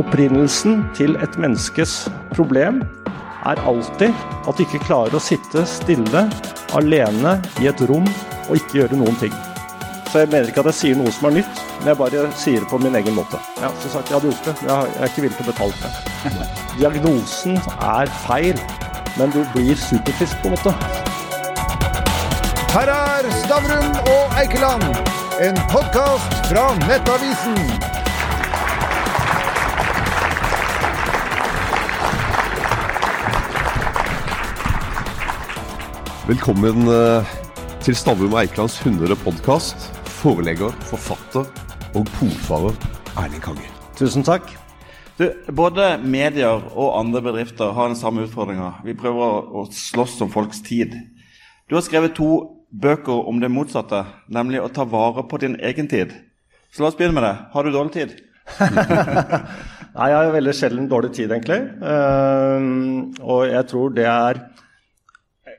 Opprinnelsen til et menneskes problem er alltid at de ikke klarer å sitte stille, alene, i et rom og ikke gjøre noen ting. Så jeg mener ikke at jeg sier noe som er nytt, men jeg bare sier det på min egen måte. Ja, som sagt, jeg hadde gjort det, jeg er ikke villig til å betale for det. Diagnosen er feil, men du blir superfrisk på en måte. Her er Stavrum og Eikeland, en podkast fra Nettavisen. Velkommen eh, til Stavrum Eikelands 100 podkast. Forelegger, forfatter og polfarer Erling Kange. Tusen takk. Du, både medier og andre bedrifter har den samme utfordringa. Vi prøver å slåss om folks tid. Du har skrevet to bøker om det motsatte, nemlig å ta vare på din egen tid. Så la oss begynne med det. Har du dårlig tid? Nei, jeg har veldig sjelden dårlig tid, egentlig. Uh, og jeg tror det er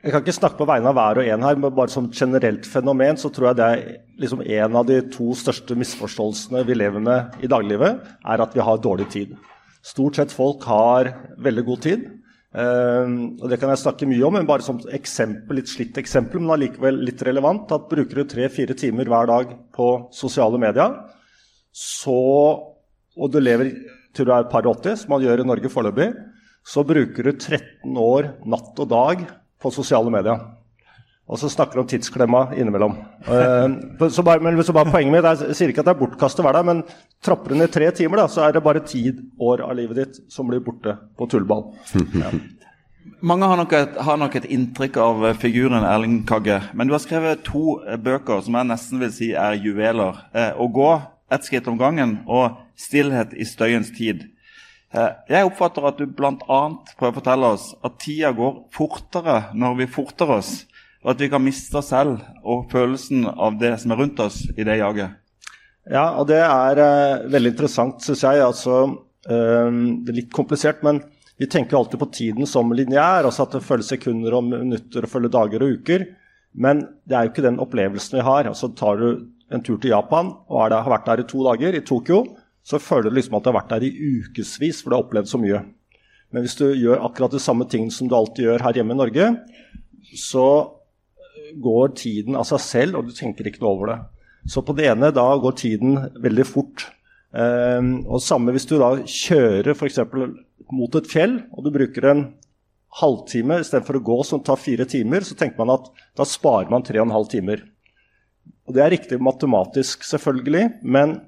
Jeg kan ikke snakke på vegne av hver og en her, men bare som generelt fenomen så tror jeg det er liksom en av de to største misforståelsene vi lever med i dagliglivet, er at vi har dårlig tid. Stort sett folk har veldig god tid. Uh, og Det kan jeg snakke mye om, men bare som eksempel, litt slitt eksempel, men allikevel litt relevant. at Bruker du tre-fire timer hver dag på sosiale medier, så, og du lever til du er par 80, som man gjør i Norge foreløpig, så bruker du 13 år natt og dag på sosiale medier. Og så snakker du om tidsklemma innimellom. Uh, så bare, men så bare Poenget mitt er, jeg sier ikke at det er bortkastet hver dag, men trapper du ned tre timer, da, så er det bare ti år av livet ditt som blir borte på tullball. Ja. Mange har nok, et, har nok, et, inntrykk av figuren Erling Kagge. Men du har skrevet to bøker som jeg nesten vil si er juveler. Eh, å gå ett skritt om gangen og 'Stillhet i støyens tid'. Eh, jeg oppfatter at du bl.a. prøver å fortelle oss at tida går fortere når vi forter oss, og at vi kan miste oss selv og følelsen av det som er rundt oss i det jaget. Ja, og det er uh, veldig interessant, syns jeg. Altså, uh, det er litt komplisert, men vi tenker alltid på tiden som lineær, altså at det følger sekunder og minutter og følger dager og uker. Men det er jo ikke den opplevelsen vi har. Altså Tar du en tur til Japan og der, har vært der i to dager, i Tokyo, så føler du liksom at du har vært der i ukevis, for du har opplevd så mye. Men hvis du gjør akkurat de samme tingene som du alltid gjør her hjemme i Norge, så går tiden av seg selv, og du tenker ikke noe over det. Så på det ene, da går tiden veldig fort. Um, og samme hvis du da kjører f.eks. mot et fjell, og du bruker en halvtime istedenfor å gå som tar fire timer, så tenker man at da sparer man tre og en halv timer. Og Det er riktig matematisk, selvfølgelig, men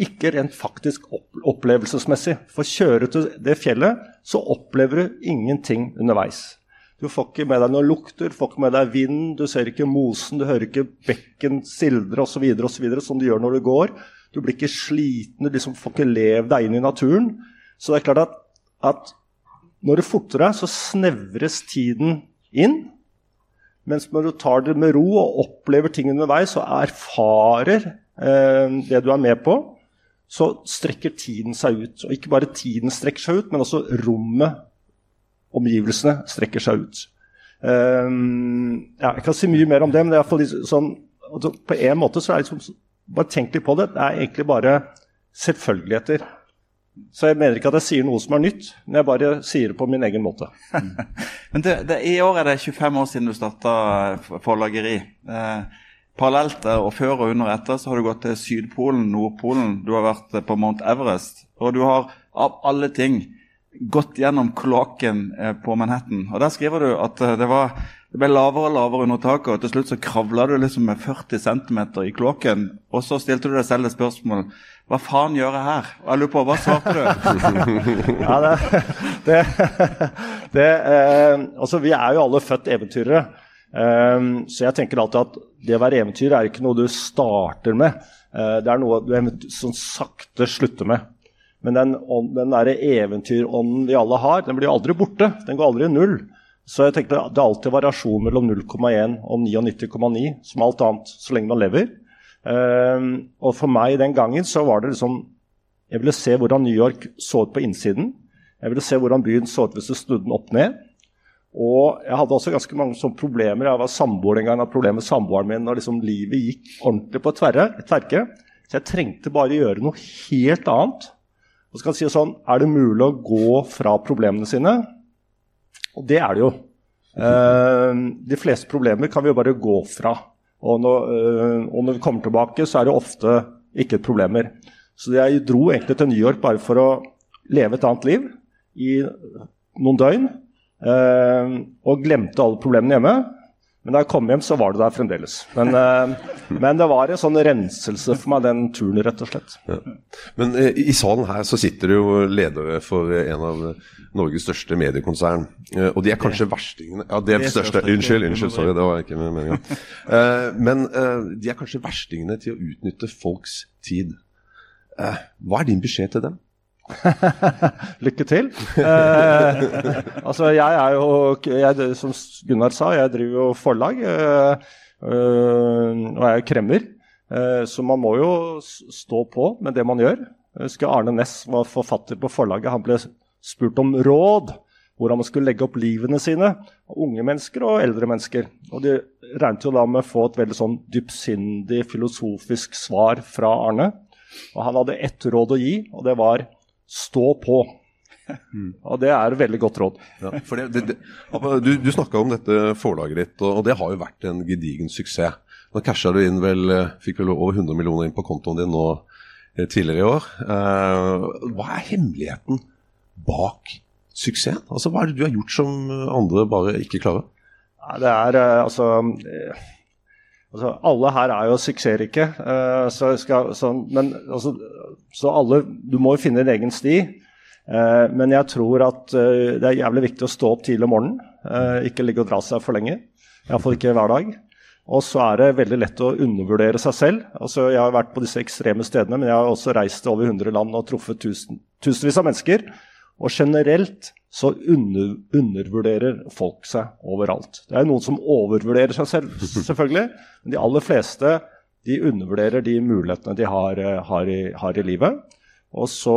ikke rent faktisk opplevelsesmessig. For kjører du det fjellet, så opplever du ingenting underveis. Du får ikke med deg noen lukter, får ikke med deg vind, du ser ikke mosen, du hører ikke bekken sildre osv. som du gjør når du går. Du blir ikke sliten, du liksom får ikke levd deg inn i naturen. Så det er klart at, at når du forter deg, så snevres tiden inn. Mens når du tar det med ro og opplever ting underveis og erfarer eh, det du er med på, så strekker tiden seg ut. Og ikke bare tiden strekker seg ut, men også rommet, omgivelsene, strekker seg ut. Um, ja, jeg kan si mye mer om det, men det er sånn, altså, på en måte så er det liksom, bare tenk litt på det. Det er egentlig bare selvfølgeligheter. Så jeg mener ikke at jeg sier noe som er nytt, men jeg bare sier det på min egen måte. men det, det, I år er det 25 år siden du starta forlageri. Eh, parallelt og før og under etter så har du gått til Sydpolen, Nordpolen, du har vært på Mount Everest. Og du har av alle ting gått gjennom kloakken eh, på Manhattan. Og Der skriver du at eh, det, var, det ble lavere og lavere under taket, og til slutt så kravla du liksom med 40 cm i kloakken. Og så stilte du deg selv et spørsmål. Hva faen gjør jeg her? Og jeg lurer på, Hva svarte du? ja, det, det, det eh, Altså, vi er jo alle født eventyrere. Um, så jeg tenker alltid at det å være eventyr er ikke noe du starter med. Uh, det er noe du sånn sakte slutter med. Men den, den eventyrånden vi alle har, den blir aldri borte. Den går aldri i null. Så jeg tenkte det er alltid variasjon mellom 0,1 og 99,9, som alt annet, så lenge man lever. Um, og for meg den gangen så var det liksom Jeg ville se hvordan New York så ut på innsiden. Jeg ville se hvordan byen så ut hvis du snudde den opp ned. Og jeg hadde også ganske mange sånne problemer. Jeg var samboer en gang, hadde problemer med samboeren min, og liksom livet gikk ordentlig på tverre, tverke. Så jeg trengte bare gjøre noe helt annet. Og så kan jeg si sånn, Er det mulig å gå fra problemene sine? Og det er det jo. Eh, de fleste problemer kan vi jo bare gå fra. Og når, eh, og når vi kommer tilbake, så er det ofte ikke problemer. Så jeg dro egentlig til New York bare for å leve et annet liv i noen døgn. Eh, og glemte alle problemene hjemme. Men da jeg kom hjem, så var det der fremdeles. Men, eh, men det var en sånn renselse for meg, den turen, rett og slett. Ja. Men eh, i salen her så sitter det jo ledere for en av Norges største mediekonsern. Eh, og de er kanskje verstingene Ja, det er største. Unnskyld, unnskyld, sorry, det var ikke meninga. Eh, men de er kanskje verstingene til å utnytte folks tid. Hva er din beskjed til dem? Lykke til. Eh, altså, jeg er jo jeg, Som Gunnar sa, jeg driver jo forlag. Eh, eh, og jeg er kremmer. Eh, så man må jo stå på med det man gjør. Jeg husker Arne Næss var forfatter på forlaget. Han ble spurt om råd. Hvordan man skulle legge opp livene sine. Unge mennesker og eldre mennesker. Og de regnet jo da med å få et veldig sånn dypsindig, filosofisk svar fra Arne. Og han hadde ett råd å gi, og det var stå på. Og det er et veldig godt råd. Ja, det, det, det, du du snakka om dette forlaget ditt, og, og det har jo vært en gedigen suksess. Nå casha du inn vel, eh, fikk vel over 100 millioner inn på kontoen din nå eh, tidligere i år. Eh, hva er hemmeligheten bak suksessen? Altså, hva er det du har gjort som andre bare ikke klarer? Det er eh, altså Altså, alle her er jo suksessrike, eh, så, skal, så, men, altså, så alle Du må jo finne din egen sti. Eh, men jeg tror at eh, det er jævlig viktig å stå opp tidlig om morgenen. ikke ligge og dra seg for lenge. Iallfall ikke hver dag. Og så er det veldig lett å undervurdere seg selv. Altså, jeg har vært på disse ekstreme stedene, men jeg har også reist til over 100 land og truffet tusen, tusenvis av mennesker. Og generelt så under, undervurderer folk seg overalt. Det er noen som overvurderer seg selv, selvfølgelig. Men de aller fleste de undervurderer de mulighetene de har, eh, har, i, har i livet. Og så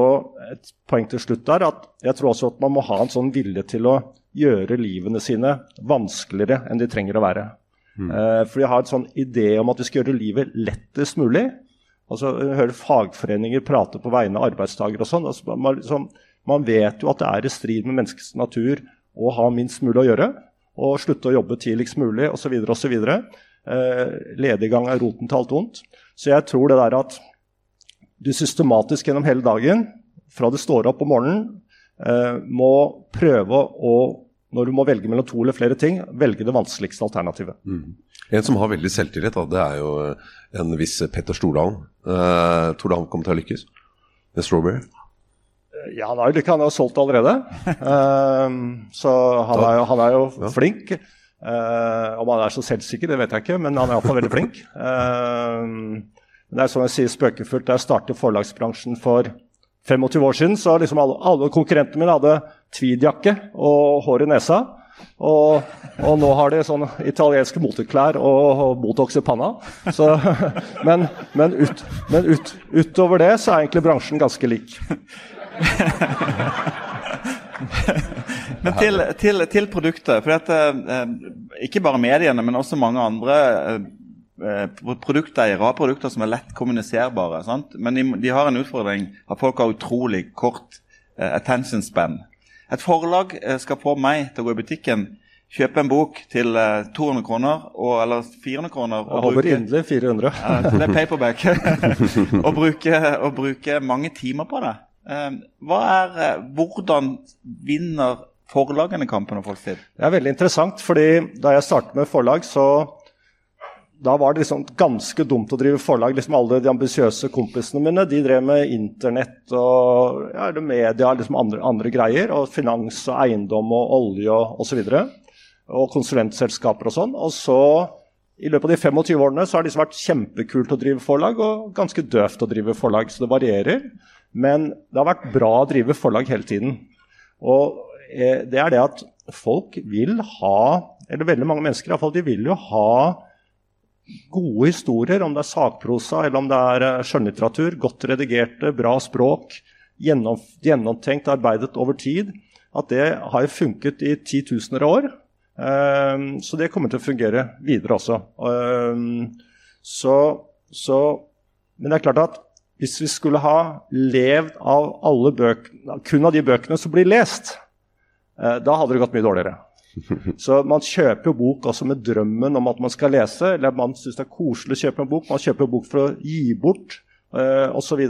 Et poeng til slutt der at jeg tror også at man må ha en sånn vilje til å gjøre livene sine vanskeligere enn de trenger å være. Eh, for jeg har en sånn idé om at vi skal gjøre livet lettest mulig. Altså, jeg hører fagforeninger prate på vegne av arbeidstakere og sånn. Altså, man, liksom, man vet jo at det er i strid med menneskets natur å ha minst mulig å gjøre. Og slutte å jobbe tidligst mulig osv. osv. Eh, lediggang er roten til alt vondt. Så jeg tror det der at du systematisk gjennom hele dagen, fra du står opp om morgenen, eh, må prøve å, når du må velge mellom to eller flere ting, velge det vanskeligste alternativet. En som har veldig selvtillit, da, det er jo en viss Petter Stordalen. Eh, tror du han kommer til å lykkes med Strawberry? Ja, han har jo, han har solgt allerede. Eh, så han er han er jo flink. Eh, om han er så selvsikker, det vet jeg ikke, men han er iallfall veldig flink. Eh, det er som jeg sier spøkefullt, da jeg startet forlagsbransjen for 25 år siden, så liksom alle, alle konkurrentene mine hadde tweedjakke og hår i nesa. Og, og nå har de sånn italienske moteklær og, og Botox i panna. Så, men men, ut, men ut, utover det så er egentlig bransjen ganske lik. Men til, til, til produktet. For at, eh, ikke bare mediene, men også mange andre produkter produkteiere har produkter som er lett kommuniserbare. Sant? Men de, de har en utfordring at folk har utrolig kort eh, attention span. Et forlag eh, skal få meg til å gå i butikken, kjøpe en bok til eh, 200 kroner, og, eller 400 kroner Jeg håper inderlig 400. ja, det er paperback. og, bruke, og bruke mange timer på det. Eh, Hva er, eh, hvordan vinner forlagene kampen om folks tid? Det er veldig interessant, fordi da jeg startet med forlag, så da var det liksom ganske dumt å drive forlag. Liksom alle de ambisiøse kompisene mine de drev med internett og ja, media liksom andre, andre greier. Og finans og eiendom og olje og osv. Og, og konsulentselskaper og sånn. Og så, i løpet av de 25 årene, så har det liksom vært kjempekult å drive forlag og ganske døvt å drive forlag. Så det varierer. Men det har vært bra å drive forlag hele tiden. Og eh, det er det at folk vil ha, eller veldig mange mennesker iallfall, de vil jo ha gode historier, om det er sakprosa eller om det er eh, skjønnlitteratur. Godt redigerte, bra språk, gjennom, gjennomtenkt, arbeidet over tid. At det har jo funket i titusener av år. Eh, så det kommer til å fungere videre også. Så, så, men det er klart at hvis vi skulle ha levd av alle bøkene, kun av de bøkene som blir lest, eh, da hadde det gått mye dårligere. Så man kjøper jo bok også med drømmen om at man skal lese, eller man syns det er koselig å kjøpe en bok. Man kjøper bok for å gi bort eh, osv.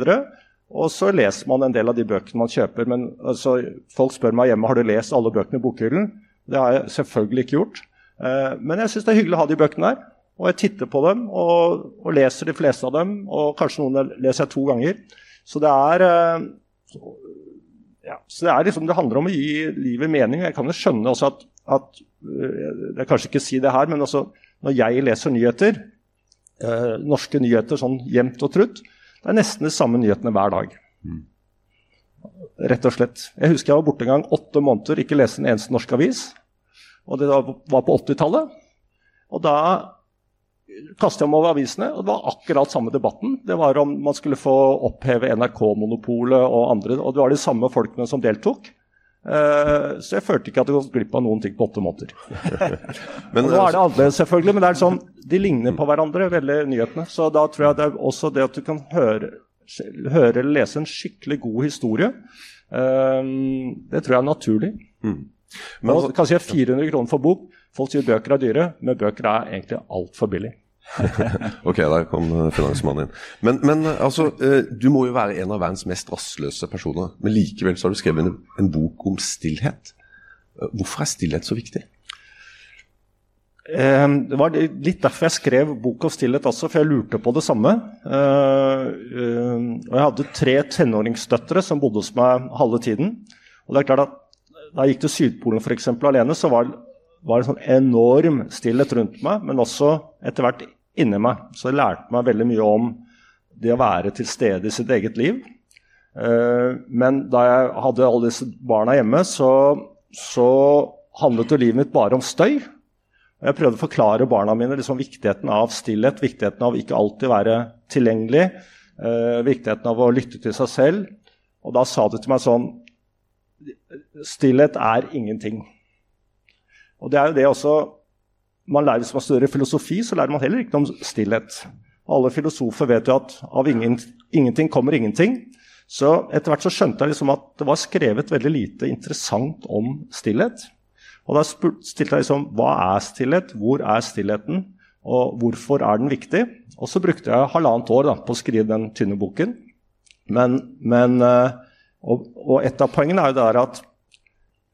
Og så leser man en del av de bøkene man kjøper. Men altså, folk spør meg hjemme har du lest alle bøkene i bokhyllen. Det har jeg selvfølgelig ikke gjort. Eh, men jeg syns det er hyggelig å ha de bøkene der. Og jeg titter på dem og, og, leser de fleste av dem. Og kanskje noen leser jeg to ganger. Så det er eh, ja, så det, er liksom, det handler om å gi livet mening. Jeg kan jo skjønne også at, at eh, Jeg kanskje ikke si det her, men også når jeg leser nyheter, eh, norske nyheter sånn jevnt og trutt, det er nesten de samme nyhetene hver dag. Mm. Rett og slett. Jeg husker jeg var borte en gang åtte måneder, ikke leste en eneste norsk avis. Og det var på 80-tallet. Og da kastet jeg meg over avisene, og det var akkurat samme debatten. Det var om man skulle få oppheve NRK-monopolet og andre. Og det var de samme folkene som deltok. Uh, så jeg følte ikke at jeg gikk glipp av noen ting på åtte måneder. men, nå er det annerledes, selvfølgelig, men det er sånn, de ligner på hverandre, veldig nyhetene. Så da tror jeg det er også det at du kan høre, høre eller lese en skikkelig god historie, uh, det tror jeg er naturlig. Mm. Men, og, kan si 400 kroner for bok. Folk sier bøker er dyre, men bøker er egentlig altfor billig. ok, der kom eh, finansmannen inn. Men, men, altså, eh, du må jo være en av verdens mest rastløse personer. Men likevel så har du skrevet en, en bok om stillhet. Eh, hvorfor er stillhet så viktig? Det var litt derfor jeg skrev bok om stillhet også, for jeg lurte på det samme. Og jeg hadde tre tenåringsdøtre som bodde hos meg halve tiden. Og det er klart at Da jeg gikk til Sydpolen for eksempel, alene, så var, var det sånn enorm stillhet rundt meg, men også etter hvert inni meg. Så jeg lærte meg veldig mye om det å være til stede i sitt eget liv. Eh, men da jeg hadde alle disse barna hjemme, så, så handlet jo livet mitt bare om støy. Jeg prøvde å forklare barna mine liksom viktigheten av stillhet, viktigheten av ikke alltid være tilgjengelig, eh, viktigheten av å lytte til seg selv. Og da sa de til meg sånn Stillhet er ingenting. Og det er jo det også man lærer, Hvis man studerer filosofi, så lærer man heller ikke om stillhet. Alle filosofer vet jo at av ingen, ingenting kommer ingenting. Så etter hvert så skjønte jeg liksom at det var skrevet veldig lite interessant om stillhet. Og da stilte jeg liksom hva er stillhet, hvor er stillheten, og hvorfor er den viktig? Og så brukte jeg halvannet år da, på å skrive den tynne boken. Men, men eh, og, og, et av poengene er jo det at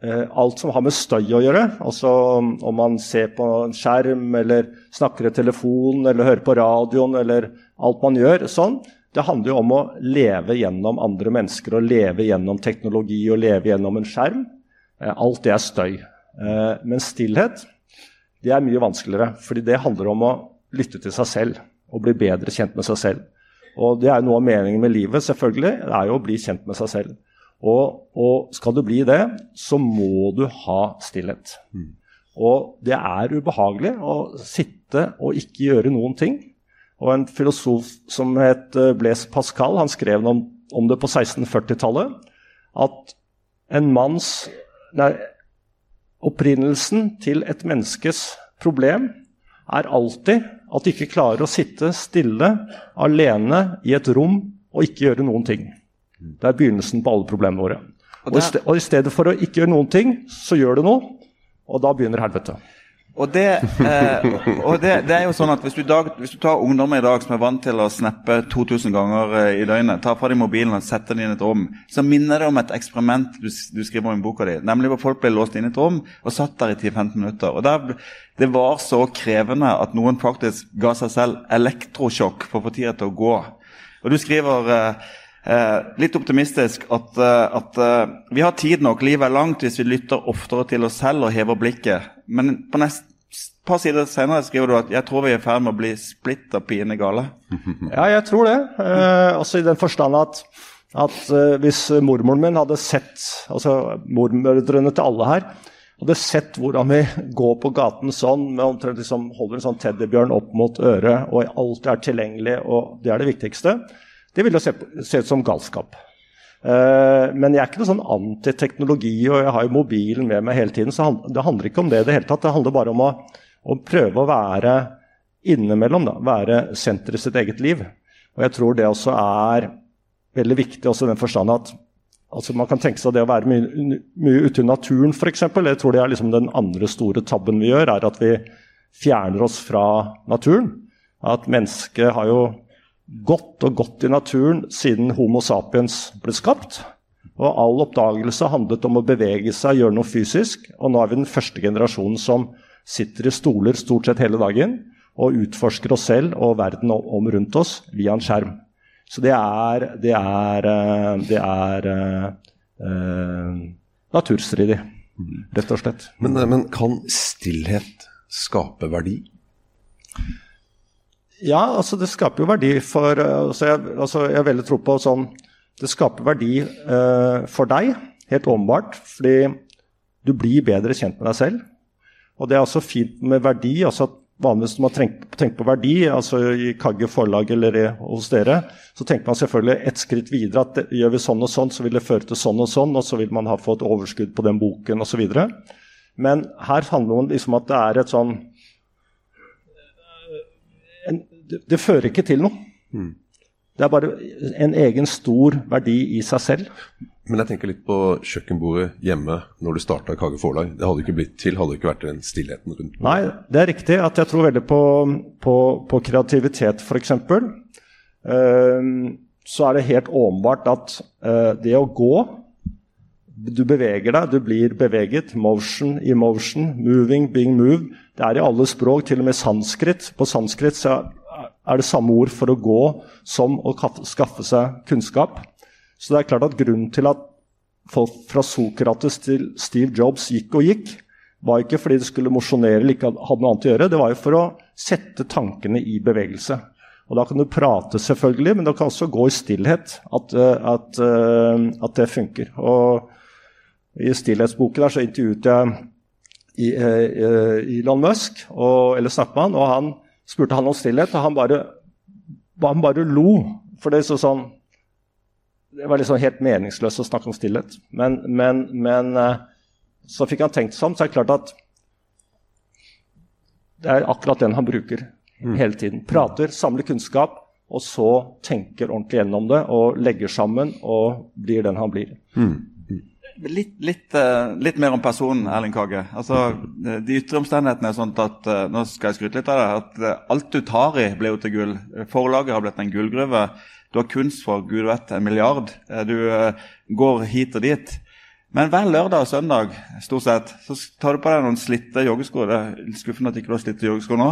alt som har med støy å gjøre, altså om man ser på en skjerm eller snakker i telefon eller hører på radioen eller alt man gjør, sånn, det handler jo om å leve gjennom andre mennesker og leve gjennom teknologi og leve gjennom en skjerm. Eh, alt det er støy. Eh, men stillhet det er mye vanskeligere, fordi det handler om å lytte til seg selv og bli bedre kjent med seg selv. Og det er noe av meningen med livet, selvfølgelig, det er jo å bli kjent med seg selv. Og, og, skal du bli det, så må du ha stillhet. Mm. Og det er ubehagelig å sitte og ikke gjøre noen ting. Og en filosof som het eh, Blaise Pascal, han skrev om, om det på 1640-tallet. At en manns nei, Opprinnelsen til et menneskes problem er alltid at de ikke klarer å sitte stille alene i et rom og ikke gjøre noen ting. Det er begynnelsen på alle problemene våre. Og, stedet, og i stedet for å ikke gjøre noen ting, så gjør du noe, og da begynner helvete. Og, det, eh, og det, det, er jo sånn at hvis du, dag, hvis du, tar ungdommer i dag som er vant til å snappe 2000 ganger eh, i døgnet, tar fra dem mobilen og setter dem inn i et rom, så minner det om et eksperiment du, du skriver om i boka di. Nemlig hvor folk ble låst inn i et rom og satt der i 10-15 minutter. Og der, Det var så krevende at noen faktisk ga seg selv elektrosjokk for å få tida til å gå. Og du skriver Eh, litt optimistisk at, eh, at eh, vi har tid nok, livet er langt, hvis vi lytter oftere til oss selv og hever blikket. Men på neste par sider senere skriver du at jeg tror vi er i ferd med å bli splitter pine gale. Ja, jeg tror det. Eh, også i den forstand at, at eh, hvis mormoren min hadde sett, altså mormødrene til alle her, hadde sett hvordan vi går på gaten sånn, med omtrent liksom holder en sånn teddybjørn opp mot øret, og alt er tilgjengelig, og det er det viktigste, det vil jo se, se, ut som galskap. Uh, men jeg er ikke noe sånn antiteknologi, og jeg har jo mobilen med meg hele tiden. Så det handler ikke om det i det hele tatt. Det handler bare om å, å prøve å være innimellom, være senter i sitt eget liv. Og jeg tror det også er veldig viktig også i den forstand at altså man kan tenke seg det å være mye, mye ute i naturen f.eks. Jeg tror det er liksom den andre store tabben vi gjør, er at vi fjerner oss fra naturen. At mennesket har jo gått og godt i naturen siden Homo sapiens ble skapt. Og all oppdagelse handlet om å bevege seg, gjøre noe fysisk. Og nå er vi den første generasjonen som sitter i stoler stort sett hele dagen og utforsker oss selv og verden om rundt oss via en skjerm. Så det er, det er, eh, det er uh, naturstridig, rett og slett. Men, men kan stillhet skape verdi? Ja, altså det skaper jo verdi for altså jeg, altså jeg veldig tro på sånn Det skaper verdi uh, for deg, helt åpenbart, fordi du blir bedre kjent med deg selv. Og det er også fint med verdi. altså at Vanligvis når man tenker på verdi, altså i Kagge forlag eller hos dere, så tenker man selvfølgelig et skritt videre at det, gjør vi sånn og sånn, så vil det føre til sånn og sånn, og så vil man ha fått overskudd på den boken osv. Men her handler det om liksom at det er et sånn en, det, fører ikke til noe. Mm. Det er bare en egen stor verdi i seg selv. Men jeg tenker litt på kjøkkenbordet hjemme når du starta Kage forlag. Det hadde ikke blitt til hadde det ikke vært den stillheten rundt Nei, det er riktig at jeg tror veldig på, på, på kreativitet, f.eks. Uh, ehm, så er det helt åpenbart at uh, det å gå Du beveger deg, du blir beveget. Motion, emotion, moving, being moved. Det er i alle språk, til og med sanskrit. På sanskrit så er det samme ord for å gå som å skaffe seg kunnskap. Så det er klart at grunnen til at folk fra Sokrates til Steve Jobs gikk og gikk, var ikke fordi de skulle mosjonere eller ikke hadde noe annet å gjøre. Det var jo for å sette tankene i bevegelse. Og Da kan du prate, selvfølgelig, men det kan også gå i stillhet. At, eh, at, eh, at det funker. Og I stillhetsboken der så intervjuet jeg eh, Elon Musk, og, eller snakket med han, og han spurte han om stillhet, og han bare, han bare lo. For det, så sånn, det var liksom helt meningsløst å snakke om stillhet. Men, men, men eh, så fikk han tenkt seg om, så er det klart at det er akkurat den han bruker mm. hele tiden. Prater, samler kunnskap, og så tenker ordentlig gjennom det og legger sammen og blir den han blir. Mm. Litt, litt, uh, litt, mer om personen Erling Kage. Altså, de ytre omstendighetene er sånn at uh, nå skal jeg skryte litt av det, at alt du tar i, blir jo til gull. Forlaget har blitt en gullgruve. Du har kunst for gud vet en milliard. Du går hit og dit. Men hver lørdag og søndag stort sett, så tar du på deg noen slitte joggesko. Det er skuffende at ikke du har slitte joggesko nå.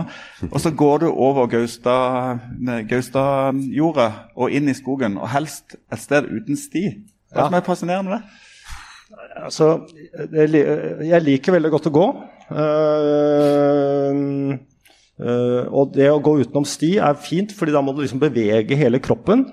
Og så går du over Gaustadjordet Gausta og inn i skogen, og helst et sted uten sti. Hva som er fascinerende med det? Altså, jeg liker veldig godt å gå. Uh, uh, og det å gå utenom sti er fint, fordi da må du liksom bevege hele kroppen.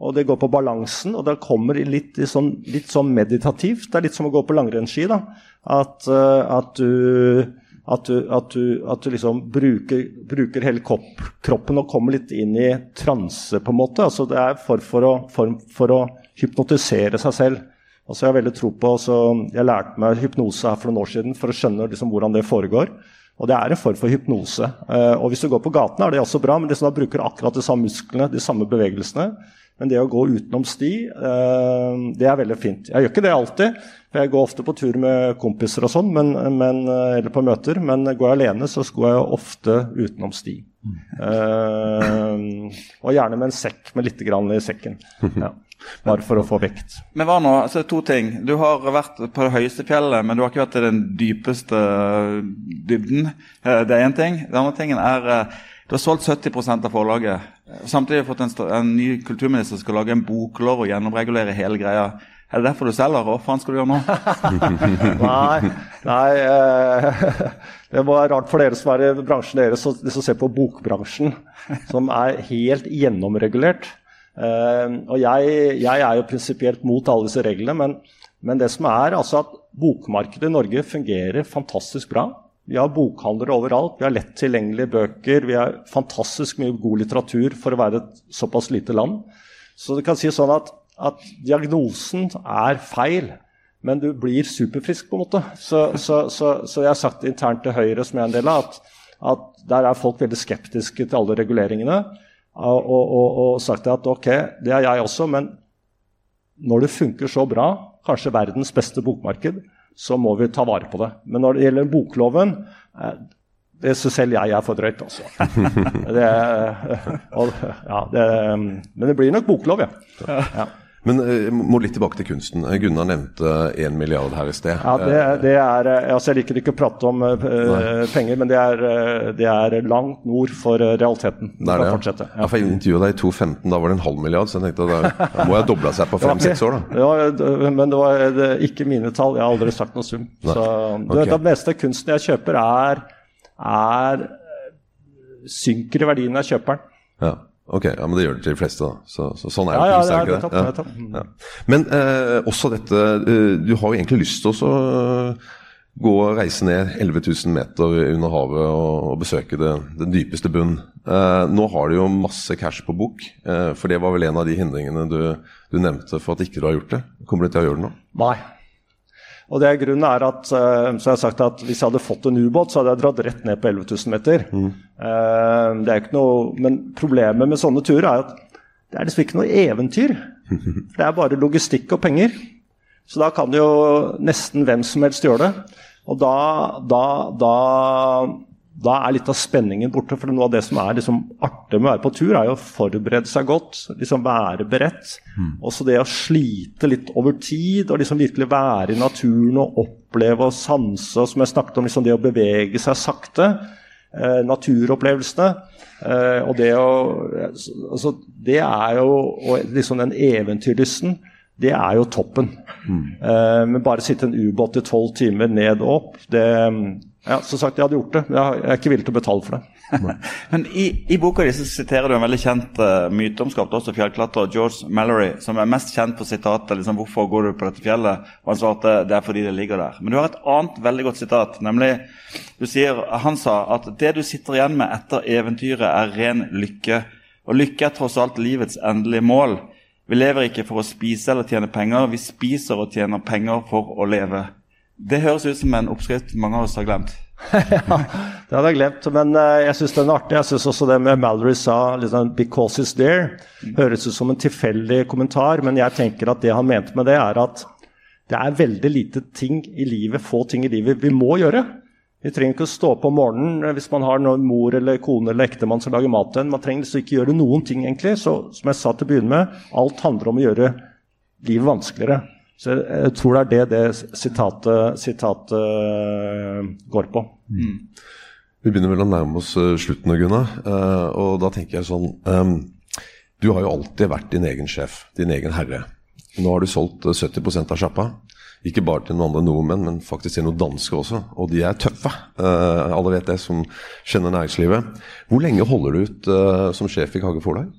Og det går på balansen, og det kommer litt, sånn, litt sånn meditativt. Det er litt som å gå på langrennsski. da, At, uh, at du at du, at du, at du liksom bruker, bruker hele kroppen og kommer litt inn i transe, på en måte. Altså det er for å, form for å hypnotisere seg selv. Altså jeg har veldig tro på, så jeg lærte meg hypnose her for noen år siden for å skjønne liksom hvordan det foregår. Og det er en form for hypnose. Uh, og hvis du går på gaten, er det også bra, men det sånn, da bruker akkurat de samme musklene, de samme bevegelsene. Men det å gå utenom sti, uh, det er veldig fint. Jeg gjør ikke det alltid, for jeg går ofte på tur med kompiser og sånn, uh, eller på møter. Men går jeg alene, så går jeg ofte utenom sti. og gjerne med en sekk med litt grann i sekken. Ja. Bare for å få vekt. Men hva nå? Altså, to ting. Du har vært på det høyeste fjellet, men du har ikke vært i den dypeste dybden. Eh, det er én ting. Den andre tingen er eh, du har solgt 70% av forlaget. Samtidig har du fått en, en, ny kulturminister som skal lage en boklov og gjennomregulere hele greia. Er det derfor du selger? Hva faen skal du gjøre nå? nei, nei eh, det var rart for dere som er i bransjen deres, de som ser på bokbransjen, som er helt gjennomregulert. Ehm, og jeg, jeg, er jo prinsipielt mot alle disse reglene, men, men, det som er altså at bokmarkedet i Norge fungerer fantastisk bra. Vi har bokhandlere overalt, vi har lett tilgjengelige bøker, vi har fantastisk mye god litteratur for å være et såpass lite land. Så du kan si sånn at, at diagnosen er feil, men du blir superfrisk, på en måte. Så, så, så, så jeg har sagt internt til Høyre, som jeg er en del av, at, at der er folk veldig skeptiske til alle reguleringene og, og, og, sagt at ok, det er jeg også, men når det funker så bra, kanskje verdens beste bokmarked, så må vi ta vare på det. Men når det gjelder bokloven, eh, det syns selv jeg er for drøyt, altså. Det, og, ja, det, men det blir nok boklov, ja. ja. Men jeg må litt tilbake til kunsten. Gunnar nevnte én milliard her i sted. Ja, det, det er, altså Jeg liker ikke å prate om uh, penger, men det er, det er, langt nord for realiteten. Det er det, ja. Ja. ja. for Jeg intervjuet deg i 2015, da var det en halv milliard, så jeg tenkte da, da må jeg doble seg på fem-seks år, da. Ja, men det var det, ikke mine tall. Jeg har aldri sagt noe sum. Nei. Så okay. det, meste kunsten jeg kjøper, er er synker i verdien av kjøperen. Ja, ok, ja, Men det gjør det til de fleste, da. Så, så sånn er jo ja, kunst, ja, det, det, det, mm. ja. Men eh, også dette eh, Du har jo egentlig lyst til å uh, gå og reise ned 11 000 meter under havet og, og besøke det, den dypeste bunn. Eh, nå har du jo masse cash på bok, eh, for det var vel en av de hindringene du, du nevnte for at ikke du har gjort det. Kommer du til å gjøre det nå? Nei. Og det grunnen er at, eh, så jeg har sagt at Hvis jeg hadde fått en ubåt, så hadde jeg dratt rett ned på 11 000 meter. Mm. Uh, det er ikke noe, men problemet med sånne turer er at det er liksom ikke noe eventyr. Det er bare logistikk og penger. Så da kan jo nesten hvem som helst gjøre det. Og da, da, da da er litt av spenningen borte. For noe av det som er liksom artig med å være på tur, er jo å forberede seg godt. liksom Være beredt. Mm. Også det å slite litt over tid, og liksom virkelig være i naturen og oppleve og sanse. Og som jeg snakket om, liksom det å bevege seg sakte. Eh, naturopplevelsene. Eh, og det å altså, Det er jo og liksom den eventyrlysten. Det er jo toppen. Mm. Uh, men bare sitte en ubåt i tolv timer ned og opp, det ja, som sagt, jeg hadde gjort det, jeg er ikke villig til å betale for det. men i, i, boka di siterer du en veldig kjent uh, myteomskapt, også fjellklatrer, George Mallory, som er mest kjent på sitatet liksom, 'Hvorfor går du på dette fjellet?' Og han svarte 'Det er fordi det ligger der'. Men du har et annet veldig godt sitat, nemlig du sier, Han sa at 'det du sitter igjen med etter eventyret, er ren lykke'. Og lykke er tross alt livets endelige mål. Vi lever ikke for å spise eller tjene penger, vi spiser og tjener penger for å leve. Det høres ut som en oppskrift mange av oss har glemt. ja, det hadde jeg glemt, men uh, jeg syns den er artig. Jeg syns også det med Mallory sa liksom, 'because it's there' høres ut som en tilfeldig kommentar, men jeg tenker at det han mente med det, er at det er veldig lite ting i livet, få ting i livet vi må gjøre. Vi trenger ikke å stå opp om morgenen eh, hvis man har noen mor eller kone eller ektemann som lager mat til en. Man trenger liksom ikke gjøre noen ting, egentlig. Så som jeg sa til å begynne med, alt handler om å gjøre livet vanskeligere. Så jeg tror det er det det sitatet, sitatet eh, går på. Mm. Vi begynner vel å nærme oss eh, slutten, Gunnar. Uh, og da tenker jeg sånn um, Du har jo alltid vært din egen sjef, din egen herre. Nå har du solgt 70% av sjappa. Ikke bare til noen andre nordmenn, men faktisk til noen dansker også. Og de er tøffe. Uh, alle vet det, som kjenner næringslivet. Hvor lenge holder du ut uh, som sjef i Kage Forlag?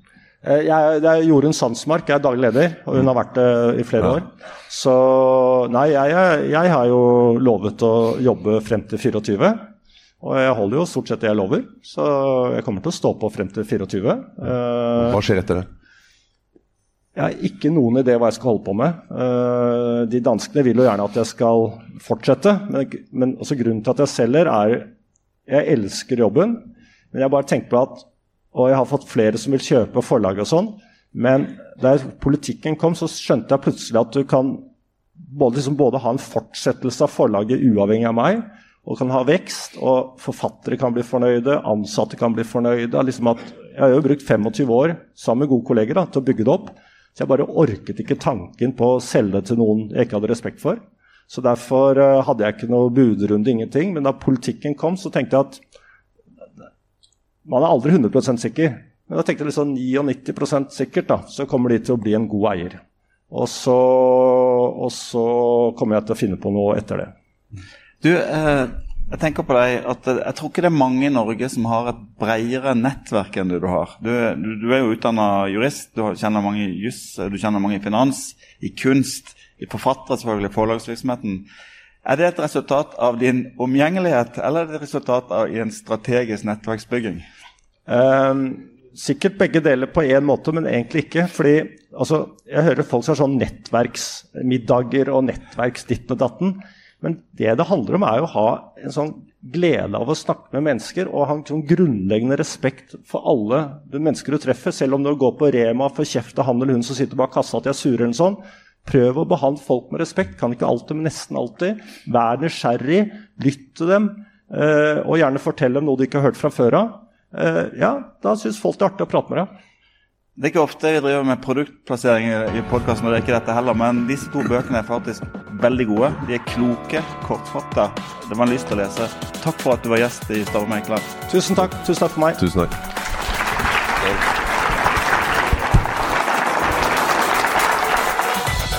Jeg, jeg, er Jorunn Sandsmark, jeg er daglig leder, og hun har vært det i flere ja. år. Så nei, jeg, jeg, har jo lovet å jobbe frem til 24. Og jeg holder jo stort sett det jeg lover, så jeg kommer til å stå på frem til 24. Eh, hva skjer etter det? Jeg har ikke noen idé hva jeg skal holde på med. Eh, de danskene vil jo gjerne at jeg skal fortsette, men, også grunnen til at jeg selger, er Jeg elsker jobben, men jeg bare tenker på at og jeg har fått flere som vil kjøpe forlag og sånn. Men da politikken kom, så skjønte jeg plutselig at du kan både, liksom både ha en fortsettelse av forlaget uavhengig av meg, og kan ha vekst, og forfattere kan bli fornøyde, ansatte kan bli fornøyde. Liksom at, jeg har jo brukt 25 år sammen med gode kolleger da, til å bygge det opp. Så jeg bare orket ikke tanken på å selge til noen jeg ikke hadde respekt for. Så derfor uh, hadde jeg ikke noe budrunde, ingenting. Men da politikken kom, så tenkte jeg at man er aldri 100 sikker. Men da tenkte jeg liksom 99% sikkert, da, så kommer de til å bli en god eier. Og så, og så kommer jeg til å finne på noe etter det. Du, eh, jeg tenker på deg at jeg tror ikke det er mange i Norge som har et bredere nettverk enn det du har. Du, du, du er jo utdanna jurist, du kjenner mange i juss, du kjenner mange i finans, i kunst, i forfattere, selvfølgelig, forlagsvirksomheten. Er det et resultat av din omgjengelighet, eller er det et resultat av en strategisk nettverksbygging? Um, sikkert begge deler på én måte, men egentlig ikke. fordi altså, Jeg hører folk som har sånn nettverksmiddager og nettverksditten og datten. Men det det handler om, er å ha en sånn glede av å snakke med mennesker og ha en sånn grunnleggende respekt for alle mennesker du treffer. Selv om du går på Rema og får kjeft av han eller hun som sitter bak kassa at de er sure eller sånn, Prøv å behandle folk med respekt. Kan ikke alltid, men nesten alltid. Vær nysgjerrig. Lytt til dem. Eh, og gjerne fortell dem noe de ikke har hørt fra før av. Eh, ja, da syns folk det er artig å prate med deg. Det er ikke ofte vi driver med produktplassering i, podkasten, og det er ikke dette heller, men disse to bøkene er faktisk veldig gode. De er kloke, kortfatta. Det var en lyst til å lese. Takk for at du var gjest i Stavrum Eikeland. Tusen takk. Tusen takk for meg. Tusen takk.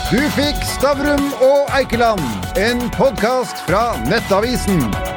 Du fikk Stavrum og Eikeland, en podkast fra Nettavisen.